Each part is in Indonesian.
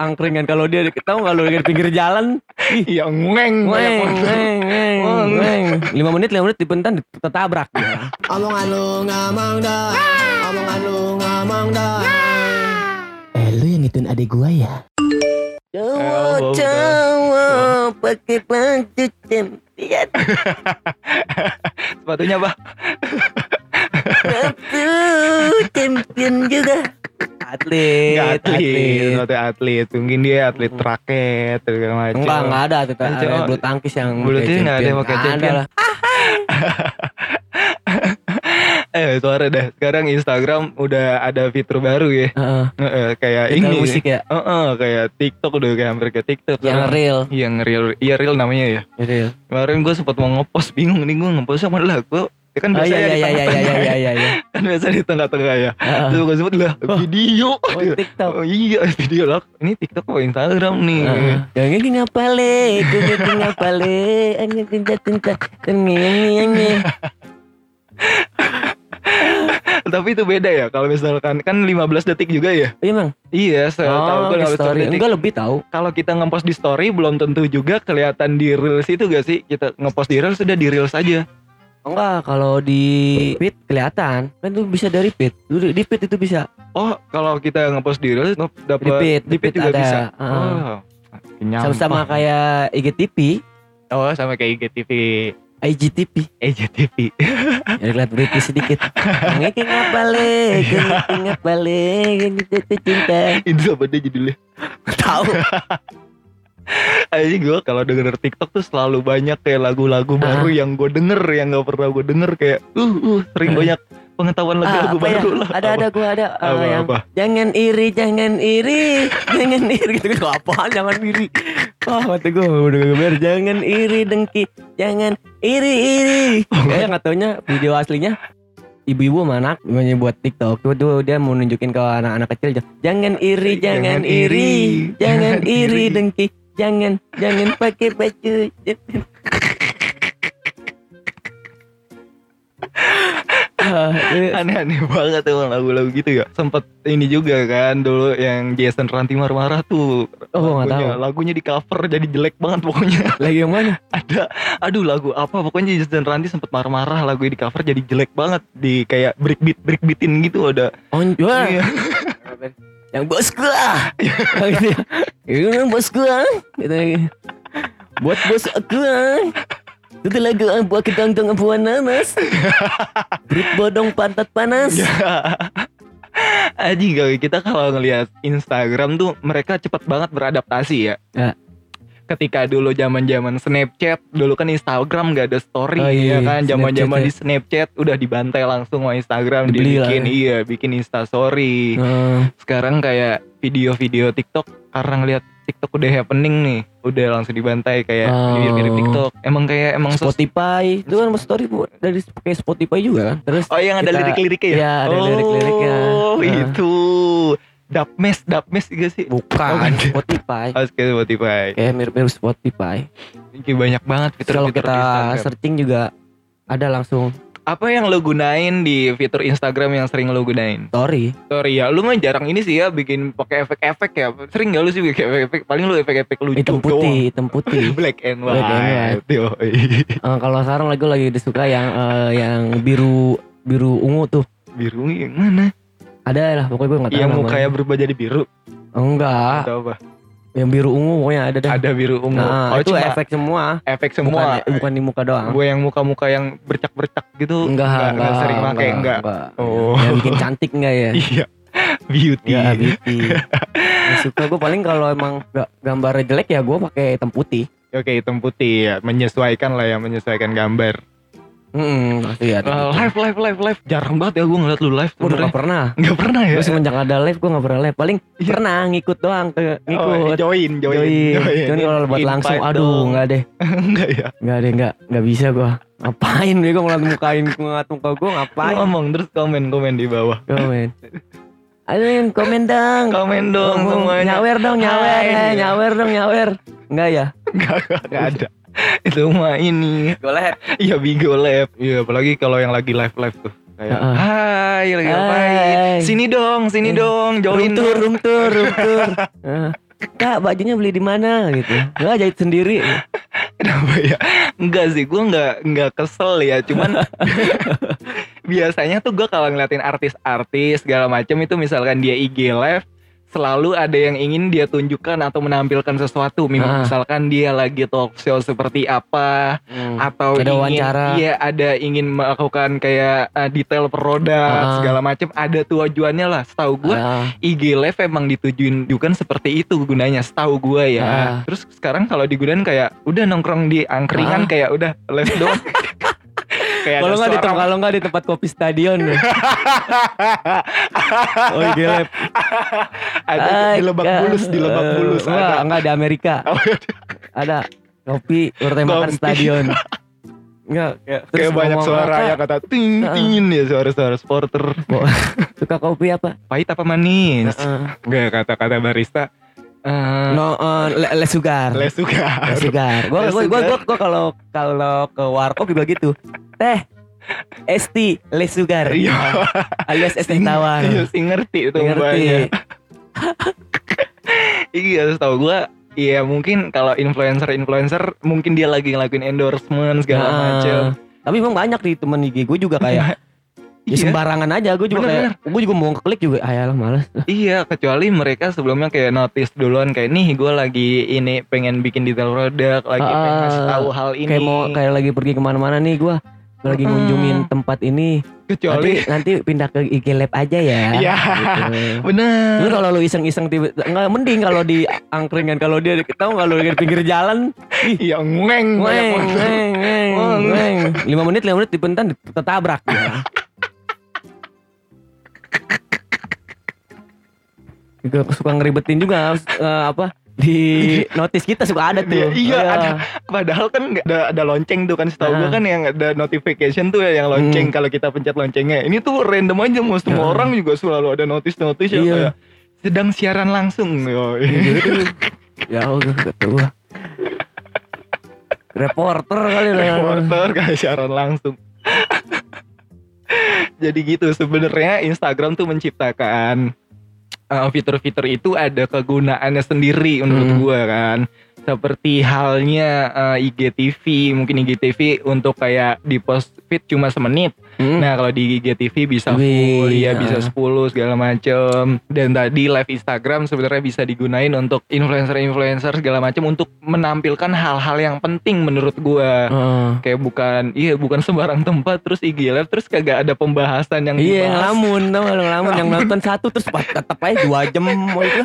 angkringan. Kalau dia tahu kalau di pinggir jalan? Iya ngeng. Weng Weng. weng lima menit lima menit di pentan tertabrak dia. Omongan lu ngomong dong Omongan lu ngomong dong eh lu yang ngituin adik gua ya? Bau, cowok pakai baju champion Sepatunya apa? Satu champion juga atlet Enggak atlet, sepatu atlet. Mungkin dia atlet raket segala macam. Enggak, enggak ada Kan ada cowok- bulu tangkis yang bulu tangkis nggak ada yang pakai champion. lah. Eh, suara dah. Sekarang Instagram udah ada fitur baru ya. Heeh. Heeh, kayak ini. musik ya Heeh, kayak TikTok udah kayak hampir ke TikTok. yang real. Yang real, iya real namanya ya. Real. Kemarin gue sempat mau ngepost bingung nih gue ngepost sama lagu. Ya kan Oh biasa iya ya iya di iya iya tengah-tengah iya ya. iya iya. Kan biasa di tengah-tengah ya. Heeh. Terus gue sebut lah video. Oh TikTok. Oh iya video lah. Ini TikTok apa Instagram nih? Yang ini ngapa le? Ini ngapa le? Ini cinta cinta. Ini. Tapi itu beda ya kalau misalkan kan 15 detik juga ya. Iya mang. Iya, saya tahu Oh, gue di 15 story. detik. Enggak lebih tahu. Kalau kita ngepost di story belum tentu juga kelihatan di reels itu gak sih? Kita ngepost di reels sudah di reels aja. Enggak, kalau di feed kelihatan. Kan itu bisa dari feed. Lu Di feed itu bisa. Oh, kalau kita ngepost di reels dapat Di feed, di feed juga ada. bisa. Heeh. Oh. Sama-sama kayak IGTV, Oh, sama kayak IGTV, IGTV. IGTV. Jadi lihat British sedikit. Ngeki ngapa le? Ngeki ngapa le? Ngeki cinta. itu apa dia judulnya? Tahu. Aja gue kalau denger TikTok tuh selalu banyak kayak lagu-lagu Ah. baru yang gue denger yang gak pernah gue denger kayak uh uh sering Ah. banyak pengetahuan lagu-lagu apa ya? baru lah. Ada ada gua ada uh, Apa, yang apa? jangan iri, jangan iri, jangan iri gitu gitu apaan jangan iri. Wah, kata gua udah geber jangan iri dengki, jangan iri iri. Kayak nggak taunya video aslinya ibu-ibu sama anak namanya buat TikTok tuh, tuh dia mau nunjukin ke anak-anak kecil jangan iri Jangan jangan, iri, iri, jangan iri." dengki jangan jangan pakai baju Ah, eh, Aneh-aneh banget emang lagu-lagu gitu ya. Sempet ini juga kan dulu yang Jason Ranti marah-marah tuh. Oh, lagunya, tahu. lagunya di cover jadi jelek banget pokoknya. lagi yang mana Ada aduh lagu apa pokoknya Jason Ranti sempet marah-marah lagu di cover jadi jelek banget di kayak breakbeat breakbeatin gitu ada. Oh, wah. Iya. yang bos gua gitu ya itu bos gua gitu buat bos gua itu lagu ah, buat kedongdong buah nanas Berit bodong pantat panas Aji gak kita kalau ngelihat Instagram tuh mereka cepet banget beradaptasi ya. Ya. Ketika dulu zaman-zaman Snapchat, dulu kan Instagram gak ada story Oh, ya iya, kan. Zaman-zaman Snapchat di Snapchat udah dibantai langsung sama Instagram Dibeli lah dibikin ya. iya, bikin Insta story. Nah, Sekarang kayak video-video TikTok karena ngelihat TikTok udah happening nih, udah langsung dibantai kayak Oh. mirip-mirip TikTok. Emang kayak emang sos- Spotify itu kan story bu dari pakai Spotify juga kan terus Oh yang ada Kita- lirik-liriknya ya? Iya, ada lirik-liriknya. Oh Nah. itu Dapmes, Dapmes juga sih bukan bukan. Spotify Oh, kayak Spotify kayak mirip-mirip Spotify Kayak banyak banget Terus kalau fitur-fitur kita searching juga ada langsung Apa yang lo gunain di fitur Instagram yang sering lo gunain? story Sorry ya, lu mah jarang ini sih ya bikin pakai efek-efek ya Sering gak lu sih bikin efek-efek? Paling lu efek-efek lucu hitam doang. putih hitam putih Black and white, Black and white. Eh, kalau sekarang lagi lagi disuka yang eh, yang biru biru ungu tuh Biru yang mana? ada lah pokoknya gue nggak tahu Yang mukanya berubah jadi biru enggak Atau apa? Yang biru ungu pokoknya ada dah Ada biru ungu nah Oh itu efek semua efek bukan semua bukan di muka doang Gue yang muka-muka yang bercak-bercak gitu enggak nggak, enggak, sering pakai enggak. Oh. yang bikin cantik enggak ya Iya. Beauty. ya beauty Yang suka gue paling kalau emang gak gambarnya jelek ya gue pakai hitam putih Oke, hitam putih ya, menyesuaikan lah ya, menyesuaikan gambar. Hmm, pasti Eh, ya. live, live, live, live. Jarang banget ya gue ngeliat lu live. Gue udah sebenernya. gak pernah. Nggak pernah ya? Gue semenjak ada live gue gak pernah live. Paling Iya. pernah ngikut doang ke ngikut. Oh, join, join, Join. Cuman kalau buat langsung, aduh nggak deh, Enggak ya. nggak deh, nggak, nggak bisa gue. Ngapain gue ngeliat mukain, ngeliat muka gue ngapain? ngomong terus komen, komen di bawah. Komen. Ayo komen dong. Komen dong semuanya. Nyawer dong, nyawer, eh, nyawer dong, nyawer. Enggak ya? Enggak, enggak ada. Itu mah ini. Gue live. Iya, Bigo Lab. Iya, apalagi kalau yang lagi live-live tuh. Kayak, Heeh. hai, lagi Hai. ngapain? Sini dong, sini Eh, dong, join Room tour, room tour, room tour. Eh, Kak bajunya beli di mana gitu. Enggak jahit sendiri. Kenapa ya? Enggak sih, gue nggak nggak kesel ya. Cuman biasanya tuh gue kalau ngeliatin artis-artis segala macam itu misalkan dia IG live selalu ada yang ingin dia tunjukkan atau menampilkan sesuatu. Ah. Misalkan dia lagi talk show seperti apa atau Ada ingin wawancara. iya ada ingin melakukan kayak uh, detail produk Ah. segala macam ada tujuannya lah. Setahu gue Ah, IG live emang ditujuin bukan seperti itu gunanya setahu gue ya. Ah. Terus sekarang kalau digunain kayak udah nongkrong di angkringan Ah. kayak udah live doang. kayak kalau ada nggak di tempat kalau nggak di tempat kopi stadion. oh gila. ada di lebak bulus di lebak bulus Enggak, ada. enggak di Amerika. Iya. Ada kopi bertemakan Kopi. stadion. Enggak, kayak, banyak suara ya kata ting Ah. ting ya suara-suara supporter. Suka kopi apa? Pahit apa manis? Enggak kata-kata barista. Eh, No, eh, le, le sugar. les suka. Le sugar. Gua Le gua gua sugar. gua, kalau kalau ke warkop juga gitu. Teh Esti le sugar. Iya. Alias es teh Sing- tawar. Iya, sih ngerti itu Ngerti. Iya, setahu gua Iya mungkin kalau influencer-influencer mungkin dia lagi ngelakuin endorsement segala Nah, macem. Tapi emang banyak di temen IG gue juga kayak ya Iya, sembarangan aja gue juga Bener, kayak gue juga mau klik juga ayalah males iya, kecuali mereka sebelumnya kayak notice duluan kayak nih gue lagi ini pengen bikin detail produk, lagi pengen Ah, ngasih tahu hal ini. kayak mau kayak lagi pergi ke mana-mana nih gue lagi Mm-mm. ngunjungin tempat ini kecuali nanti nanti pindah ke IG Lab aja ya Iya. gitu. bener. Lu kalau lu iseng-iseng tiba nggak mending kalau di angkringan kalau dia tahu lu di pinggir jalan Iya ngeng. Weng, Weng. weng. Lima menit, lima menit dipentan ditabrak. Ya. Juga suka ngeribetin juga eh, apa di notis kita suka ada tuh. Iya, iya, Oh, ada. Padahal kan ada ada lonceng tuh kan setahu gua Ah. kan yang ada notification tuh ya yang lonceng Hmm. kalau kita pencet loncengnya. Ini tuh random aja mau semua Ah. orang juga selalu ada notis-notis yang Iya. kayak sedang siaran langsung. Yo. ya udah kata gua. Reporter kali lah. Reporter kayak siaran langsung. Jadi gitu sebenarnya Instagram tuh menciptakan uh, fitur-fitur itu ada kegunaannya sendiri menurut Hmm. gua kan. Seperti halnya uh, IGTV, mungkin IGTV untuk kayak di post feed cuma semenit. Hmm. Nah, kalau di IGTV bisa Wih, full, ya iya. bisa 10 segala macem. Dan tadi live Instagram sebenarnya bisa digunain untuk influencer-influencer segala macem untuk menampilkan hal-hal yang penting menurut gua. Heeh. kayak bukan iya bukan sembarang tempat terus IG live terus kagak ada pembahasan yang Iya yang ngelamun tau gak lu ngelamun? Yang nonton satu terus pas tetep aja dua jam mau itu.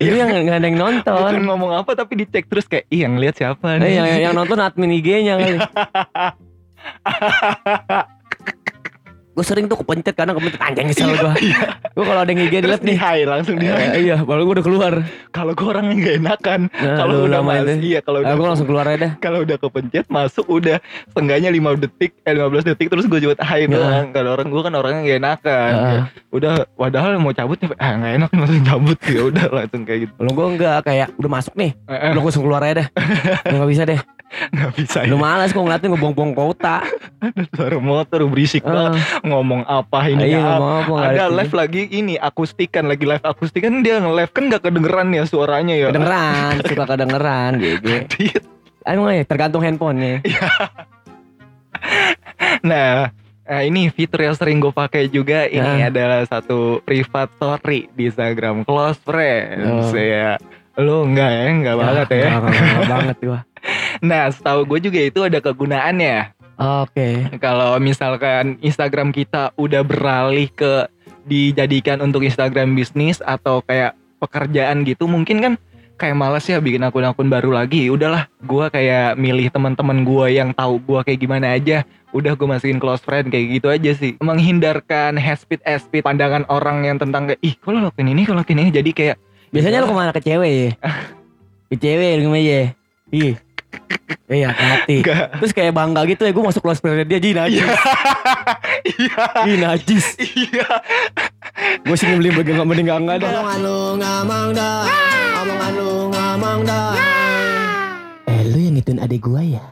Ini yang gak ada yang bukan nonton ngomong apa tapi dicek terus kayak ih yang lihat siapa Eh, nih? yang, yang nonton admin IG-nya kali. gue sering tuh kepencet karena kepencet anjing nyesel gue. gue kalau ada yang IG di nih. high langsung di high Eh, iya, baru gue udah keluar. kalau gue orangnya nggak enakan Nah, kalau udah lama mas itu. iya kalau Ah, udah gue langsung keluar aja kalau udah kepencet masuk udah setengahnya 5 detik eh 15 detik terus gue hai Ya. doang kalau orang gue kan orangnya gak enakan Ah. Udah padahal mau cabut nih ah nggak enak langsung cabut ya udah langsung kayak gitu Kalau gue enggak kayak udah masuk nih, udah langsung keluar aja. Gue gak bisa deh. nggak bisa Lu ya malas gue ngeliatin gue buang-buang kota. suara motor berisik banget Ah, ngomong apa ini? Iya, apa ngomong apa, ada live lagi ini akustikan lagi live akustikan. Dia nge-live kan nggak kedengeran ya suaranya ya? Kedengeran, suka kedengeran gitu. Emang ya tergantung handphonenya. nah eh, ini fitur yang sering gue pakai juga. Ini Ya. adalah satu private story di Instagram. Close friends Oh. ya. Lu enggak ya? Enggak banget ya? Enggak, enggak, enggak banget gua. nah setahu gue juga itu ada kegunaannya Oke. kalau misalkan Instagram kita udah beralih ke dijadikan untuk Instagram bisnis atau kayak pekerjaan gitu mungkin kan kayak males ya bikin akun-akun baru lagi udahlah gua kayak milih teman-teman gua yang tahu gua kayak gimana aja udah gue masukin close friend kayak gitu aja sih menghindarkan hespit hespit pandangan orang yang tentang kayak ih kalau lakuin ini kalau ini jadi kayak Biasanya lu ke mana ke cewek ya? Ke cewek lu gimana ya? Ih. Iya, hati. enggak Terus kayak bangga gitu ya, gue masuk close friend dia, Ji najis. iya Ih, najis. iya Gue sih beli mending mending enggak enggak dah. Omongan lu ngamang dah Omongan lu ngamang dah Eh, lu yang ngituin adik gua ya?